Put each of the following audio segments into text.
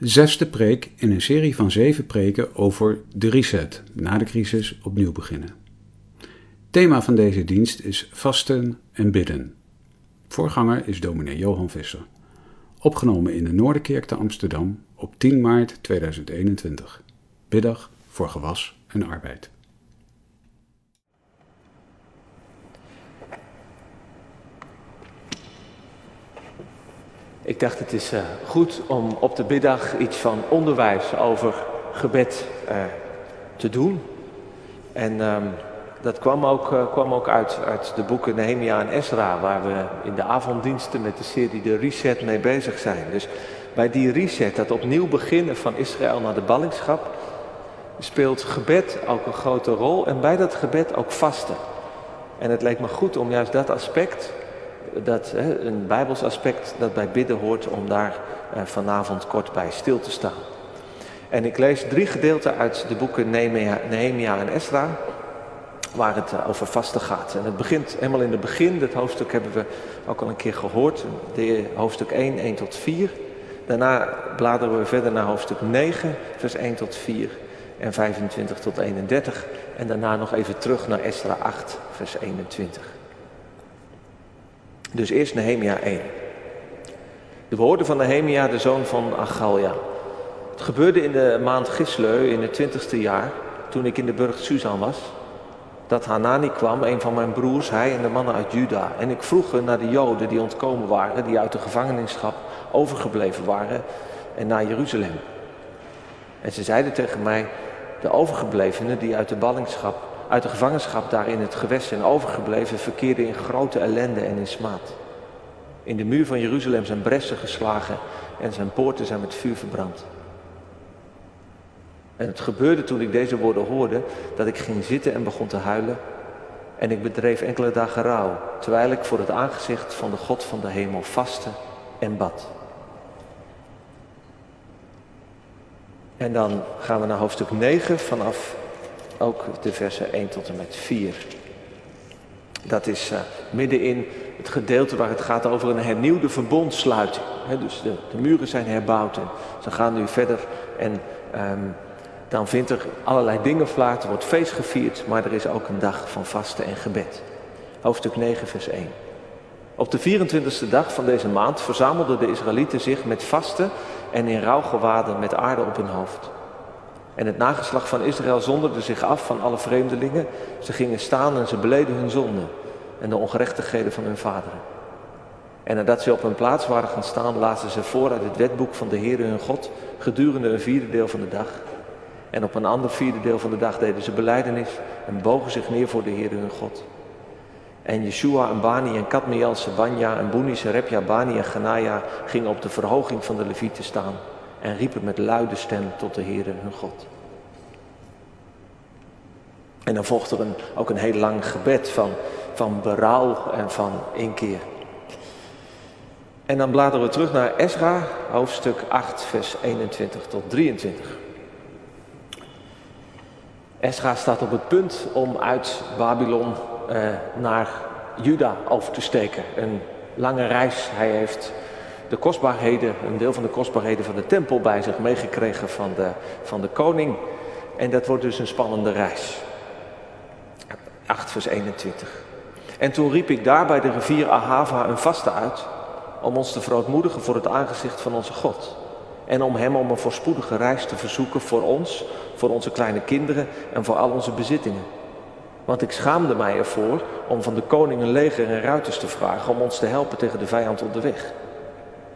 Zesde preek in een serie van zeven preken over de reset, na de crisis opnieuw beginnen. Thema van deze dienst is vasten en bidden. Voorganger is dominee Johan Visser. Opgenomen in de Noorderkerk te Amsterdam op 10 maart 2021. Biddag voor gewas en arbeid. Ik dacht het is uh, goed om op de middag iets van onderwijs over gebed uh, te doen. En um, dat kwam ook, uh, kwam ook uit, uit de boeken Nehemia en Ezra, waar we in de avonddiensten met de serie De Reset mee bezig zijn. Dus bij die reset, dat opnieuw beginnen van Israël naar de ballingschap, speelt gebed ook een grote rol en bij dat gebed ook vasten. En het leek me goed om juist dat aspect dat, hè, een Bijbels aspect dat bij bidden hoort om daar eh, vanavond kort bij stil te staan. En ik lees drie gedeelten uit de boeken Nehemia, Nehemia en Esra, waar het eh, over vasten gaat. En het begint helemaal in het begin, dat hoofdstuk hebben we ook al een keer gehoord, de hoofdstuk 1, 1 tot 4. Daarna bladeren we verder naar hoofdstuk 9, vers 1 tot 4 en 25 tot 31. En daarna nog even terug naar Esra 8, vers 21. Dus eerst Nehemia 1. De woorden van Nehemia, de zoon van Agalja. Het gebeurde in de maand Gisleu in het twintigste jaar, toen ik in de burcht Suzan was, dat Hanani kwam, een van mijn broers, hij en de mannen uit Juda. En ik vroeg naar de Joden die ontkomen waren, die uit de gevangenschap overgebleven waren, en naar Jeruzalem. En ze zeiden tegen mij, de overgeblevenen die uit de ballingschap uit de gevangenschap daar in het gewest zijn overgebleven, verkeerden in grote ellende en in smaad. In de muur van Jeruzalem zijn bressen geslagen en zijn poorten zijn met vuur verbrand. En het gebeurde toen ik deze woorden hoorde, dat ik ging zitten en begon te huilen. En ik bedreef enkele dagen rouw, terwijl ik voor het aangezicht van de God van de hemel vastte en bad. En dan gaan we naar hoofdstuk 9 vanaf ook de versen 1 tot en met 4. Dat is uh, midden in het gedeelte waar het gaat over een hernieuwde verbondsluiting. He, dus de, de, muren zijn herbouwd en ze gaan nu verder. En um, dan vindt er allerlei dingen plaats, er wordt feest gevierd, maar er is ook een dag van vasten en gebed. Hoofdstuk 9, vers 1. Op de 24e dag van deze maand verzamelden de Israëlieten zich met vasten en in rouwgewaden met aarde op hun hoofd. En het nageslag van Israël zonderde zich af van alle vreemdelingen. Ze gingen staan en ze beleden hun zonden en de ongerechtigheden van hun vaderen. En nadat ze op hun plaats waren gaan staan, lazen ze voor uit het wetboek van de Heere hun God gedurende een vierde deel van de dag. En op een ander vierde deel van de dag deden ze beleidenis en bogen zich neer voor de Heere hun God. En Yeshua en Bani en Kadmiel, Sebanja en Buni, Serepja, Bani en Ganaya gingen op de verhoging van de levieten staan en riepen met luide stem tot de Heere hun God. En dan volgt er een, ook een heel lang gebed van, van berouw en van inkeer. En dan bladeren we terug naar Ezra, hoofdstuk 8, vers 21 tot 23. Ezra staat op het punt om uit Babylon eh, naar Juda over te steken. Een lange reis. Hij heeft de kostbaarheden, een deel van de kostbaarheden van de tempel bij zich meegekregen van de, van de koning. En dat wordt dus een spannende reis. 8 vers 21. En toen riep ik daar bij de rivier Ahava een vaste uit, om ons te verootmoedigen voor het aangezicht van onze God. En om hem om een voorspoedige reis te verzoeken voor ons, voor onze kleine kinderen en voor al onze bezittingen. Want ik schaamde mij ervoor om van de koning een leger en ruiters te vragen om ons te helpen tegen de vijand onderweg.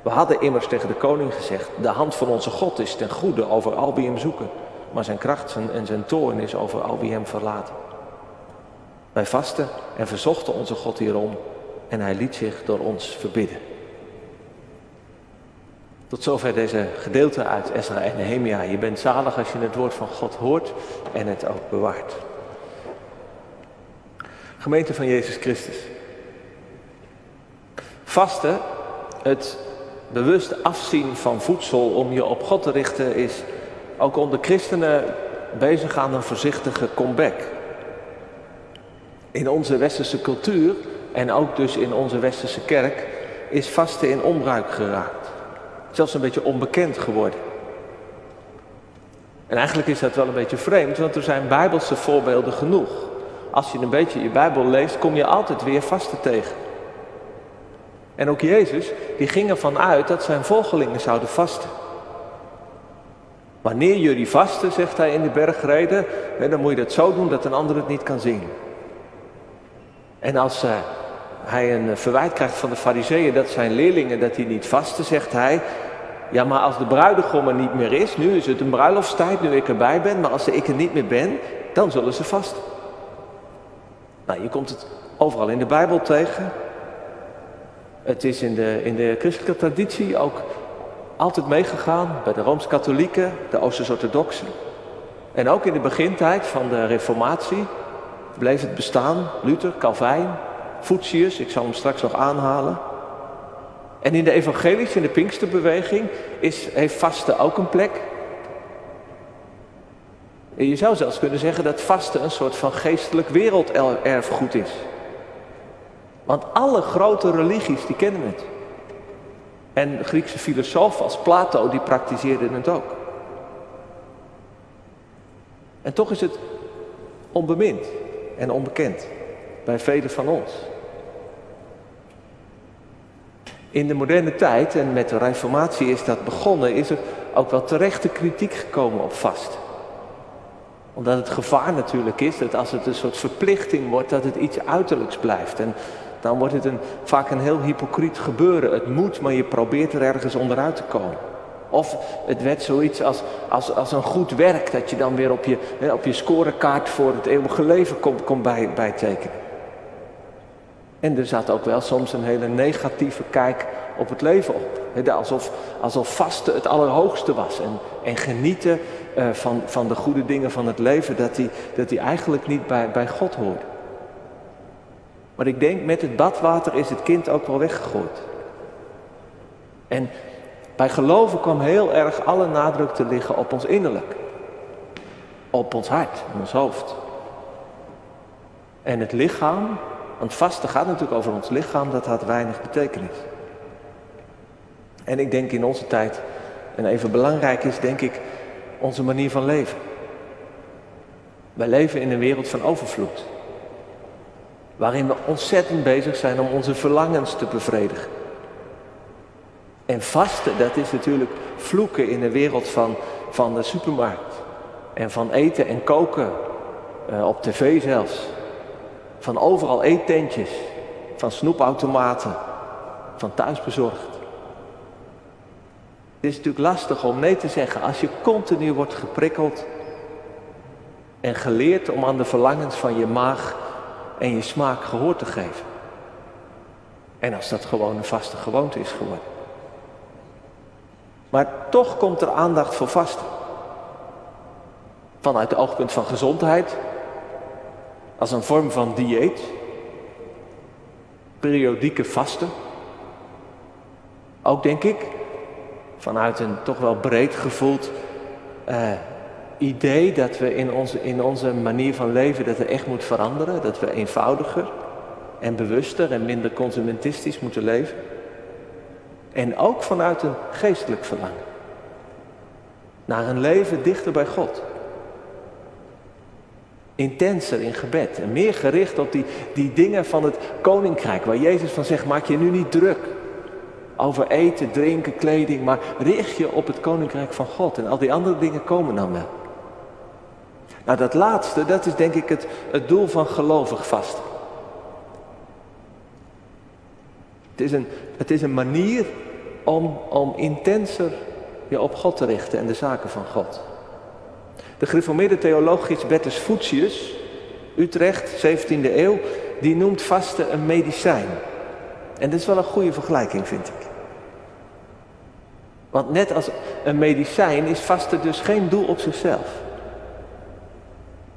We hadden immers tegen de koning gezegd, de hand van onze God is ten goede over al wie hem zoeken, maar zijn kracht en zijn toorn is over al wie hem verlaten. Wij vasten en verzochten onze God hierom en hij liet zich door ons verbidden. Tot zover deze gedeelte uit Ezra en Nehemia. Je bent zalig als je het woord van God hoort en het ook bewaart. Gemeente van Jezus Christus. Vasten, het bewust afzien van voedsel om je op God te richten, is ook onder christenen bezig aan een voorzichtige comeback. In onze westerse cultuur en ook dus in onze westerse kerk is vasten in onbruik geraakt. Zelfs een beetje onbekend geworden. En eigenlijk is dat wel een beetje vreemd, want er zijn bijbelse voorbeelden genoeg. Als je een beetje je Bijbel leest, kom je altijd weer vasten tegen. En ook Jezus, die ging ervan uit dat zijn volgelingen zouden vasten. Wanneer jullie vasten, zegt hij in de bergreden, dan moet je dat zo doen dat een ander het niet kan zien. En als uh, hij een verwijt krijgt van de fariseeën dat zijn leerlingen dat die niet vasten, zegt hij, ja maar als de bruidegom er niet meer is, nu is het een bruiloftstijd, nu ik erbij ben, maar als ik er niet meer ben, dan zullen ze vasten. Nou, je komt het overal in de Bijbel tegen. Het is in de, in de christelijke traditie ook altijd meegegaan bij de Rooms-Katholieken, de Oosters-Orthodoxen. En ook in de begintijd van de Reformatie bleef het bestaan. Luther, Calvijn, Voetius, ik zal hem straks nog aanhalen. En in de evangelische, in de Pinksterbeweging, is, heeft vasten ook een plek. En je zou zelfs kunnen zeggen dat vasten een soort van geestelijk werelderfgoed is. Want alle grote religies die kennen het. En Griekse filosofen als Plato die praktiseerden het ook. En toch is het onbemind en onbekend bij velen van ons. In de moderne tijd, en met de reformatie is dat begonnen, is er ook wel terechte kritiek gekomen op vast. Omdat het gevaar natuurlijk is dat als het een soort verplichting wordt, dat het iets uiterlijks blijft. En dan wordt het een, vaak een heel hypocriet gebeuren. Het moet, maar je probeert er ergens onderuit te komen. Of het werd zoiets als, als, als een goed werk, dat je dan weer op je, op je scorekaart voor het eeuwige leven komt, komt bij, bijtekenen. En er zat ook wel soms een hele negatieve kijk op het leven op. Alsof, alsof vasten het allerhoogste was. En, en genieten uh, van, van de goede dingen van het leven, dat die, dat die eigenlijk niet bij, bij God hoort. Maar ik denk, met het badwater is het kind ook wel weggegooid. En bij geloven kwam heel erg alle nadruk te liggen op ons innerlijk. Op ons hart, ons hoofd. En het lichaam, want vasten gaat natuurlijk over ons lichaam, dat had weinig betekenis. En ik denk in onze tijd, en even belangrijk is denk ik onze manier van leven. Wij leven in een wereld van overvloed. Waarin we ontzettend bezig zijn om onze verlangens te bevredigen. En vasten, dat is natuurlijk vloeken in de wereld van, van de supermarkt. En van eten en koken, uh, op tv zelfs. Van overal eettentjes, van snoepautomaten, van thuisbezorgd. Het is natuurlijk lastig om nee te zeggen als je continu wordt geprikkeld en geleerd om aan de verlangens van je maag en je smaak gehoor te geven. En als dat gewoon een vaste gewoonte is geworden. Maar toch komt er aandacht voor vasten. Vanuit het oogpunt van gezondheid, als een vorm van dieet, periodieke vasten. Ook denk ik, vanuit een toch wel breed gevoeld uh, idee dat we in onze, in onze manier van leven dat er echt moet veranderen. Dat we eenvoudiger en bewuster en minder consumentistisch moeten leven. En ook vanuit een geestelijk verlangen. Naar een leven dichter bij God. Intenser in gebed en meer gericht op die, die dingen van het koninkrijk. Waar Jezus van zegt, maak je nu niet druk over eten, drinken, kleding. Maar richt je op het koninkrijk van God. En al die andere dingen komen dan wel. Nou, dat laatste, dat is denk ik het, het doel van gelovig vasten. Het is een, het is een manier om, om intenser je op God te richten en de zaken van God. De gereformeerde theoloog Gisbertus Voetius, Utrecht, 17e eeuw, die noemt vasten een medicijn. En dat is wel een goede vergelijking, vind ik. Want net als een medicijn is vasten dus geen doel op zichzelf.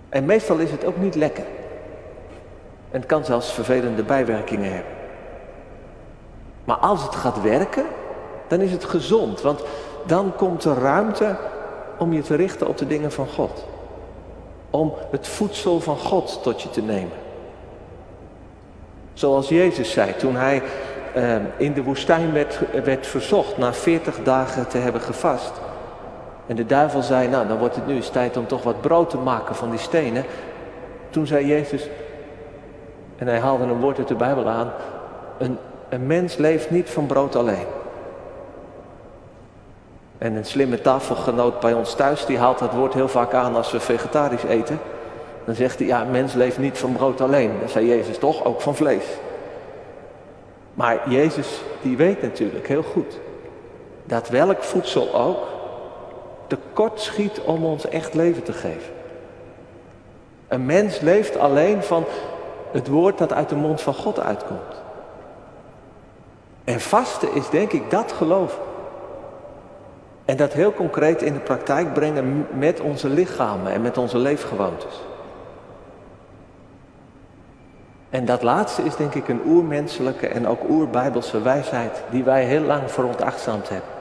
En meestal is het ook niet lekker. En het kan zelfs vervelende bijwerkingen hebben. Maar als het gaat werken, dan is het gezond. Want dan komt er ruimte om je te richten op de dingen van God. Om het voedsel van God tot je te nemen. Zoals Jezus zei toen hij eh, in de woestijn werd, werd verzocht na 40 dagen te hebben gevast. En de duivel zei, nou dan wordt het nu eens tijd om toch wat brood te maken van die stenen. Toen zei Jezus, en hij haalde een woord uit de Bijbel aan, een, een mens leeft niet van brood alleen. En een slimme tafelgenoot bij ons thuis, die haalt dat woord heel vaak aan als we vegetarisch eten. Dan zegt hij, ja, een mens leeft niet van brood alleen. Dan zei Jezus toch, ook van vlees. Maar Jezus, die weet natuurlijk heel goed dat welk voedsel ook tekort schiet om ons echt leven te geven. Een mens leeft alleen van het woord dat uit de mond van God uitkomt. En vasten is denk ik dat geloven. En dat heel concreet in de praktijk brengen met onze lichamen en met onze leefgewoontes. En dat laatste is denk ik een oermenselijke en ook oerbijbelse wijsheid die wij heel lang veronachtzaamd hebben.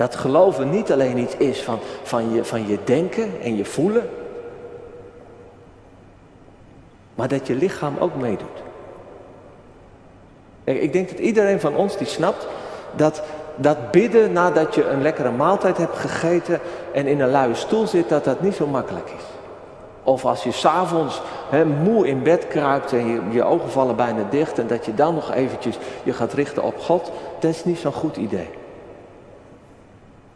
Dat geloven niet alleen iets is van, van, je, van je denken en je voelen, maar dat je lichaam ook meedoet. Ik denk dat iedereen van ons die snapt dat, dat bidden nadat je een lekkere maaltijd hebt gegeten en in een luie stoel zit, dat dat niet zo makkelijk is. Of als je s'avonds moe in bed kruipt en je, je ogen vallen bijna dicht en dat je dan nog eventjes je gaat richten op God, dat is niet zo'n goed idee.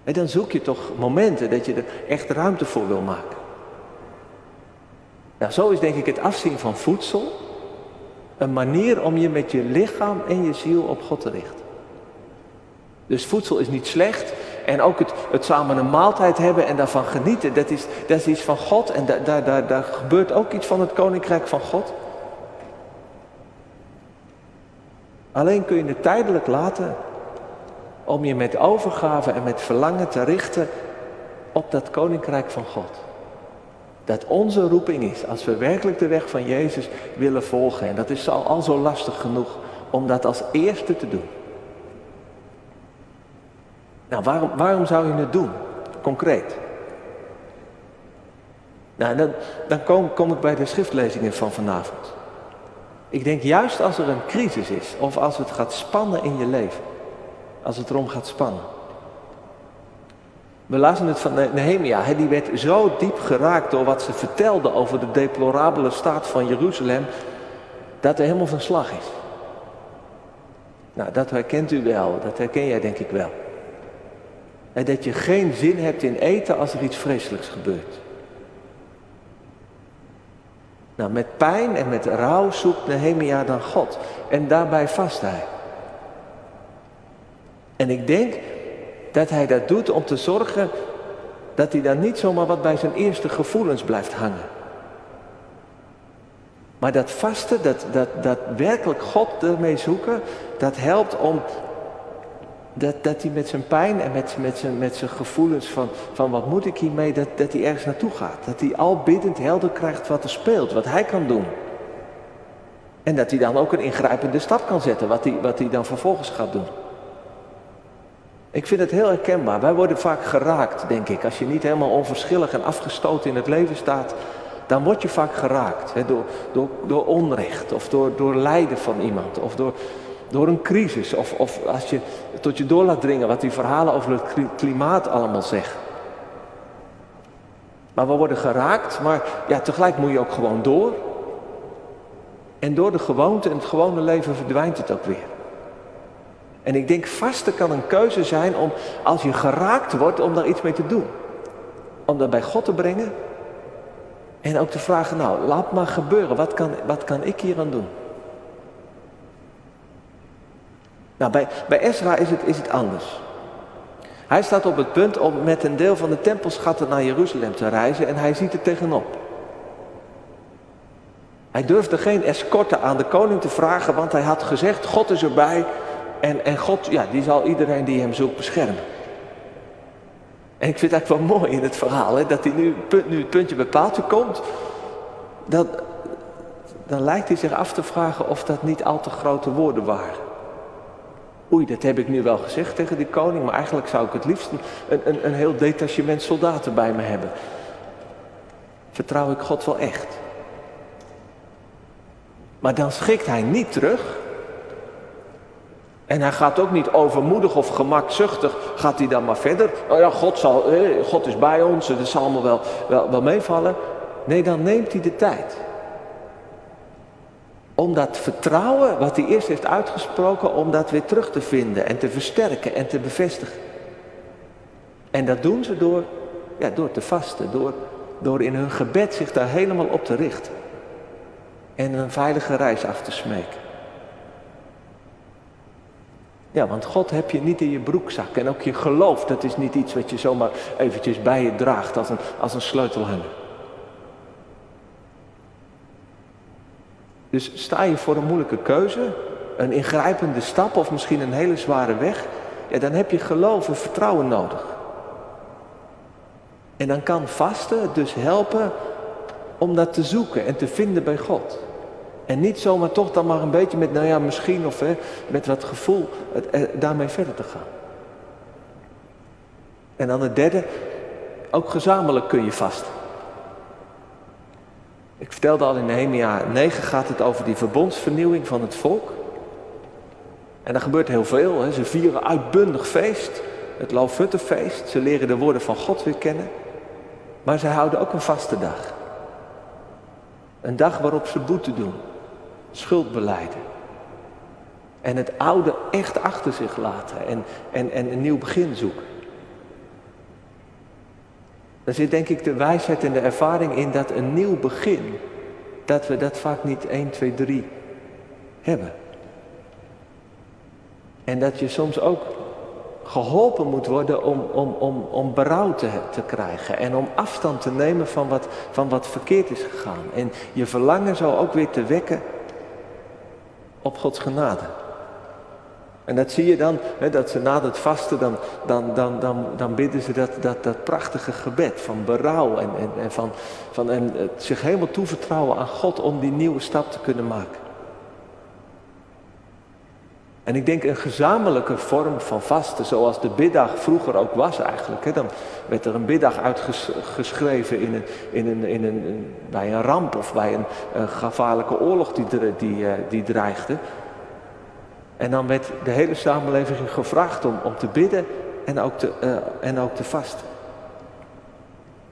En dan zoek je toch momenten dat je er echt ruimte voor wil maken. Nou, zo is denk ik het afzien van voedsel een manier om je met je lichaam en je ziel op God te richten. Dus voedsel is niet slecht. En ook het, het samen een maaltijd hebben en daarvan genieten, dat is, dat is iets van God. En daar, gebeurt ook iets van het koninkrijk van God. Alleen kun je het tijdelijk laten om je met overgave en met verlangen te richten op dat koninkrijk van God. Dat onze roeping is, als we werkelijk de weg van Jezus willen volgen. En dat is al, al zo lastig genoeg om dat als eerste te doen. Nou, waarom, waarom zou je het doen? Concreet. Nou, dan, dan kom, kom ik bij de schriftlezingen van vanavond. Ik denk juist als er een crisis is, of als het gaat spannen in je leven. Als het erom gaat spannen. We lazen het van Nehemia, die werd zo diep geraakt door wat ze vertelde over de deplorabele staat van Jeruzalem, dat er helemaal van slag is. Nou, dat herkent u wel, dat herken jij denk ik wel. En dat je geen zin hebt in eten als er iets vreselijks gebeurt. Nou, met pijn en met rouw zoekt Nehemia dan God. En daarbij vast hij. En ik denk dat hij dat doet om te zorgen dat hij dan niet zomaar wat bij zijn eerste gevoelens blijft hangen. Maar dat vasten, dat, dat, dat werkelijk God ermee zoeken, dat helpt om dat, dat hij met zijn pijn en met, met, zijn, met zijn gevoelens van, van wat moet ik hiermee, dat, dat hij ergens naartoe gaat. Dat hij al biddend helder krijgt wat er speelt, wat hij kan doen. En dat hij dan ook een ingrijpende stap kan zetten, wat hij, wat hij dan vervolgens gaat doen. Ik vind het heel herkenbaar. Wij worden vaak geraakt, denk ik. Als je niet helemaal onverschillig en afgestoten in het leven staat, dan word je vaak geraakt. Hè, door, door, door onrecht of door, door lijden van iemand of door, door een crisis. Of, of als je tot je door laat dringen wat die verhalen over het klimaat allemaal zeggen. Maar we worden geraakt, maar ja, tegelijk moet je ook gewoon door. En door de gewoonte en het gewone leven verdwijnt het ook weer. En ik denk vasten kan een keuze zijn om, als je geraakt wordt, om daar iets mee te doen. Om dat bij God te brengen. En ook te vragen, nou, laat maar gebeuren. Wat kan, wat kan ik hier aan doen? Nou, bij, bij Ezra is het, is het anders. Hij staat op het punt om met een deel van de tempelschatten naar Jeruzalem te reizen en hij ziet er tegenop. Hij durfde geen escorte aan de koning te vragen, want hij had gezegd, God is erbij en, en God, ja, die zal iedereen die hem zoekt beschermen. En ik vind het eigenlijk wel mooi in het verhaal, hè, dat hij nu, nu het puntje bij paaltje komt, dat, dan lijkt hij zich af te vragen of dat niet al te grote woorden waren. Oei, dat heb ik nu wel gezegd tegen die koning, maar eigenlijk zou ik het liefst een, een, een heel detachement soldaten bij me hebben. Vertrouw ik God wel echt? Maar dan schikt hij niet terug. En hij gaat ook niet overmoedig of gemakzuchtig, gaat hij dan maar verder. Oh ja, God, zal, God is bij ons, het zal allemaal wel, wel, wel meevallen. Nee, dan neemt hij de tijd. Om dat vertrouwen wat hij eerst heeft uitgesproken, om dat weer terug te vinden en te versterken en te bevestigen. En dat doen ze door, ja, door te vasten, door, door in hun gebed zich daar helemaal op te richten. En een veilige reis af te smeken. Ja, want God heb je niet in je broekzak. En ook je geloof, dat is niet iets wat je zomaar eventjes bij je draagt als een, als een sleutelhanger. Dus sta je voor een moeilijke keuze, een ingrijpende stap of misschien een hele zware weg, ja, dan heb je geloof en vertrouwen nodig. En dan kan vasten dus helpen om dat te zoeken en te vinden bij God. En niet zomaar toch dan maar een beetje met, nou ja, misschien of hè, met wat gevoel eh, daarmee verder te gaan. En dan het derde, ook gezamenlijk kun je vasten. Ik vertelde al in Nehemia 9 gaat het over die verbondsvernieuwing van het volk. En er gebeurt heel veel. Hè. Ze vieren uitbundig feest, het Loofhuttenfeest. Ze leren de woorden van God weer kennen. Maar ze houden ook een vaste dag. Een dag waarop ze boete doen, schuld beleiden. En het oude echt achter zich laten en, en, en een nieuw begin zoeken. Daar zit denk ik de wijsheid en de ervaring in dat een nieuw begin, dat we dat vaak niet 1, 2, 3 hebben. En dat je soms ook geholpen moet worden om, om, om, om berouw te, te krijgen en om afstand te nemen van wat, van wat verkeerd is gegaan. En je verlangen zo ook weer te wekken op Gods genade. En dat zie je dan, hè, dat ze na het vasten, dan, dan, dan, dan, dan bidden ze dat, dat, dat prachtige gebed van berouw en, en, en van, van en zich helemaal toevertrouwen aan God om die nieuwe stap te kunnen maken. En ik denk een gezamenlijke vorm van vasten, zoals de biddag vroeger ook was eigenlijk. Hè. Dan werd er een biddag uitgeschreven in een, in een, in een, bij een ramp of bij een, gevaarlijke oorlog die, die, eh, die dreigde. En dan werd de hele samenleving gevraagd om, om te bidden en ook te, uh, en ook te vasten.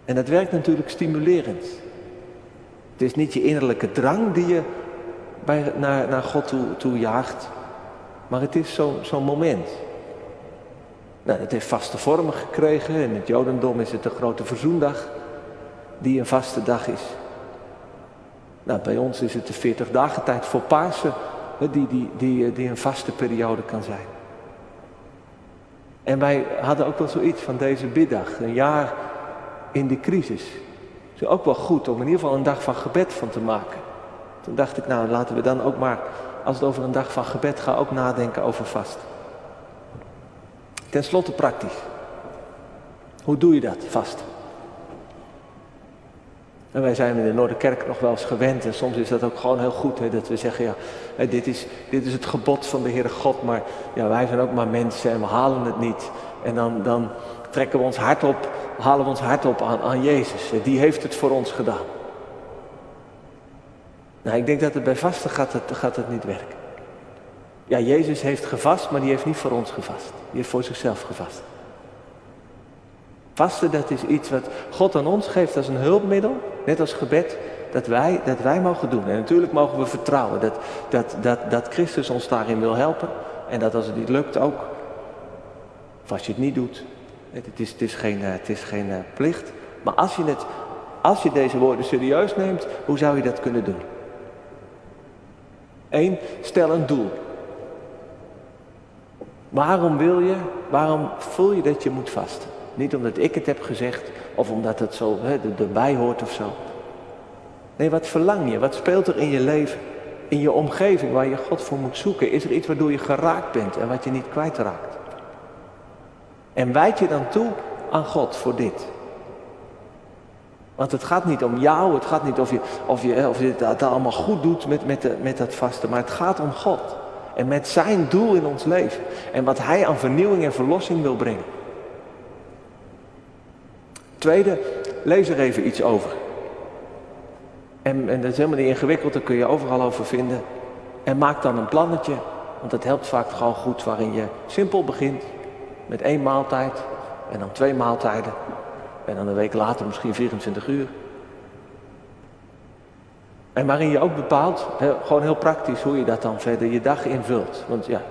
En dat werkt natuurlijk stimulerend. Het is niet je innerlijke drang die je naar, naar God toe, toe jaagt, maar het is zo'n zo moment. Nou, het heeft vaste vormen gekregen. In het Jodendom is het de grote verzoendag, die een vaste dag is. Nou, bij ons is het de 40 dagen tijd voor Pasen, die, die, die, die een vaste periode kan zijn. En wij hadden ook wel zoiets van deze biddag, een jaar in de crisis. Het is ook wel goed om in ieder geval een dag van gebed van te maken. Toen dacht ik, nou laten we dan ook maar als het over een dag van gebed gaat, ook nadenken over vast. Ten slotte praktisch. Hoe doe je dat, vast? En wij zijn in de Noorderkerk nog wel eens gewend en soms is dat ook gewoon heel goed hè, dat we zeggen, ja, dit is, dit is het gebod van de Heere God, maar ja, wij zijn ook maar mensen en we halen het niet. En dan, dan trekken we ons hart op, halen we ons hart op aan, aan Jezus. Die heeft het voor ons gedaan. Nou, ik denk dat het bij vasten gaat het, gaat het niet werken. Ja, Jezus heeft gevast, maar die heeft niet voor ons gevast. Die heeft voor zichzelf gevast. Vasten, dat is iets wat God aan ons geeft als een hulpmiddel, net als gebed, dat wij, dat wij mogen doen. En natuurlijk mogen we vertrouwen dat, dat, dat, dat Christus ons daarin wil helpen. En dat als het niet lukt ook, of als je het niet doet, het is, het is geen, het is geen eh, plicht. Maar als je, het, als je deze woorden serieus neemt, hoe zou je dat kunnen doen? Eén, stel een doel. Waarom wil je, waarom voel je dat je moet vasten? Niet omdat ik het heb gezegd of omdat het zo hè, erbij hoort of zo. Nee, wat verlang je? Wat speelt er in je leven? In je omgeving waar je God voor moet zoeken? Is er iets waardoor je geraakt bent en wat je niet kwijtraakt? En wijd je dan toe aan God voor dit? Want het gaat niet om jou, het gaat niet of je, of je, of je dat allemaal goed doet met, met, de, met dat vasten, maar het gaat om God. En met zijn doel in ons leven. En wat hij aan vernieuwing en verlossing wil brengen. Tweede, lees er even iets over. En, en dat is helemaal niet ingewikkeld, daar kun je overal over vinden. En maak dan een plannetje Want het helpt vaak gewoon goed waarin je simpel begint. Met één maaltijd en dan twee maaltijden. En dan een week later misschien 24 uur. En waarin je ook bepaalt, gewoon heel praktisch, hoe je dat dan verder je dag invult. Want ja,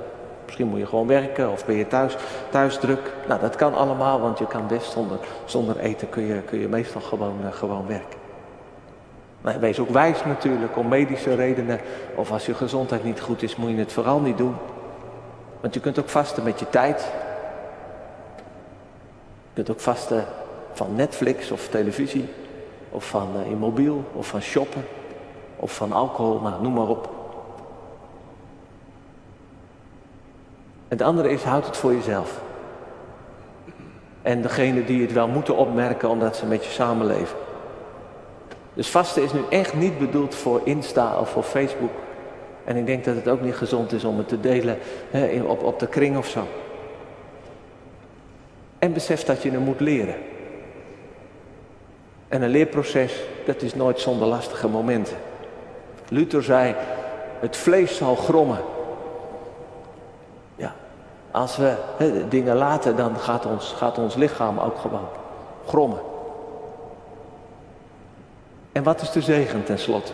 misschien moet je gewoon werken of ben je thuis, thuis druk. Nou, dat kan allemaal, want je kan best zonder, zonder eten kun je, kun je meestal gewoon, uh, gewoon werken. Maar wees ook wijs natuurlijk, om medische redenen. Of als je gezondheid niet goed is, moet je het vooral niet doen. Want je kunt ook vasten met je tijd. Je kunt ook vasten van Netflix of televisie. Of van uh, je mobiel, of van shoppen. Of van alcohol, nou, noem maar op. Het andere is, houd het voor jezelf. En degene die het wel moeten opmerken omdat ze met je samenleven. Dus vasten is nu echt niet bedoeld voor Insta of voor Facebook. En ik denk dat het ook niet gezond is om het te delen hè, op, op de kring of zo. En besef dat je het moet leren. En een leerproces, dat is nooit zonder lastige momenten. Luther zei, het vlees zal grommen. Ja, als we dingen laten, dan gaat ons, gaat ons lichaam ook gewoon grommen. En wat is de zegen tenslotte?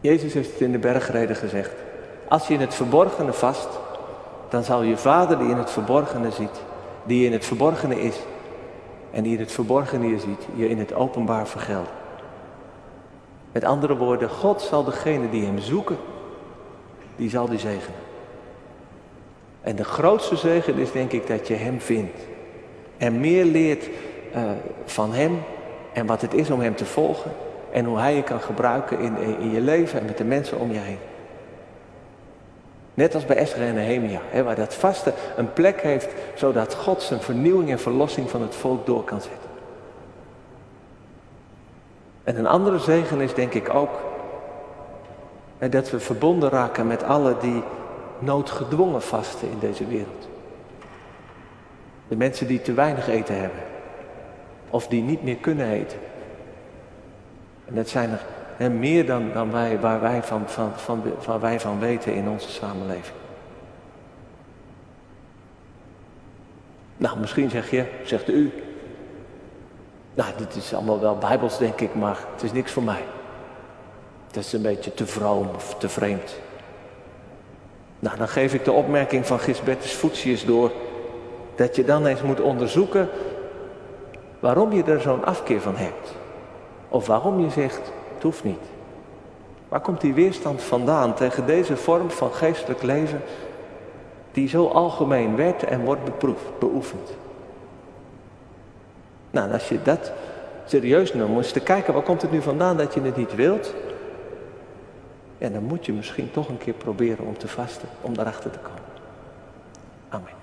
Jezus heeft het in de bergreden gezegd. Als je in het verborgene vast, dan zal je vader die in het verborgene ziet, die in het verborgene is en die het verborgene je ziet, je in het openbaar vergelden. Met andere woorden, God zal degene die hem zoeken, die zal die zegenen. En de grootste zegen is denk ik dat je hem vindt. En meer leert uh, van hem en wat het is om hem te volgen. En hoe hij je kan gebruiken in, in je leven en met de mensen om je heen. Net als bij Esther en Nehemia, hè, waar dat vaste een plek heeft, zodat God zijn vernieuwing en verlossing van het volk door kan zetten. En een andere zegen is denk ik ook hè, dat we verbonden raken met alle die noodgedwongen vasten in deze wereld. De mensen die te weinig eten hebben. Of die niet meer kunnen eten. En dat zijn er meer dan, dan wij, waar, wij van, van, van, waar wij van weten in onze samenleving. Nou, misschien zeg je, zegt u. Nou, dit is allemaal wel bijbels, denk ik, maar het is niks voor mij. Het is een beetje te vroom of te vreemd. Nou, dan geef ik de opmerking van Gisbertus Voetius door. Dat je dan eens moet onderzoeken waarom je er zo'n afkeer van hebt. Of waarom je zegt, het hoeft niet. Waar komt die weerstand vandaan tegen deze vorm van geestelijk leven die zo algemeen werd en wordt beproefd, beoefend? Nou, als je dat serieus neemt, moet je kijken, waar komt het nu vandaan dat je het niet wilt? En dan moet je misschien toch een keer proberen om te vasten, om daarachter te komen. Amen.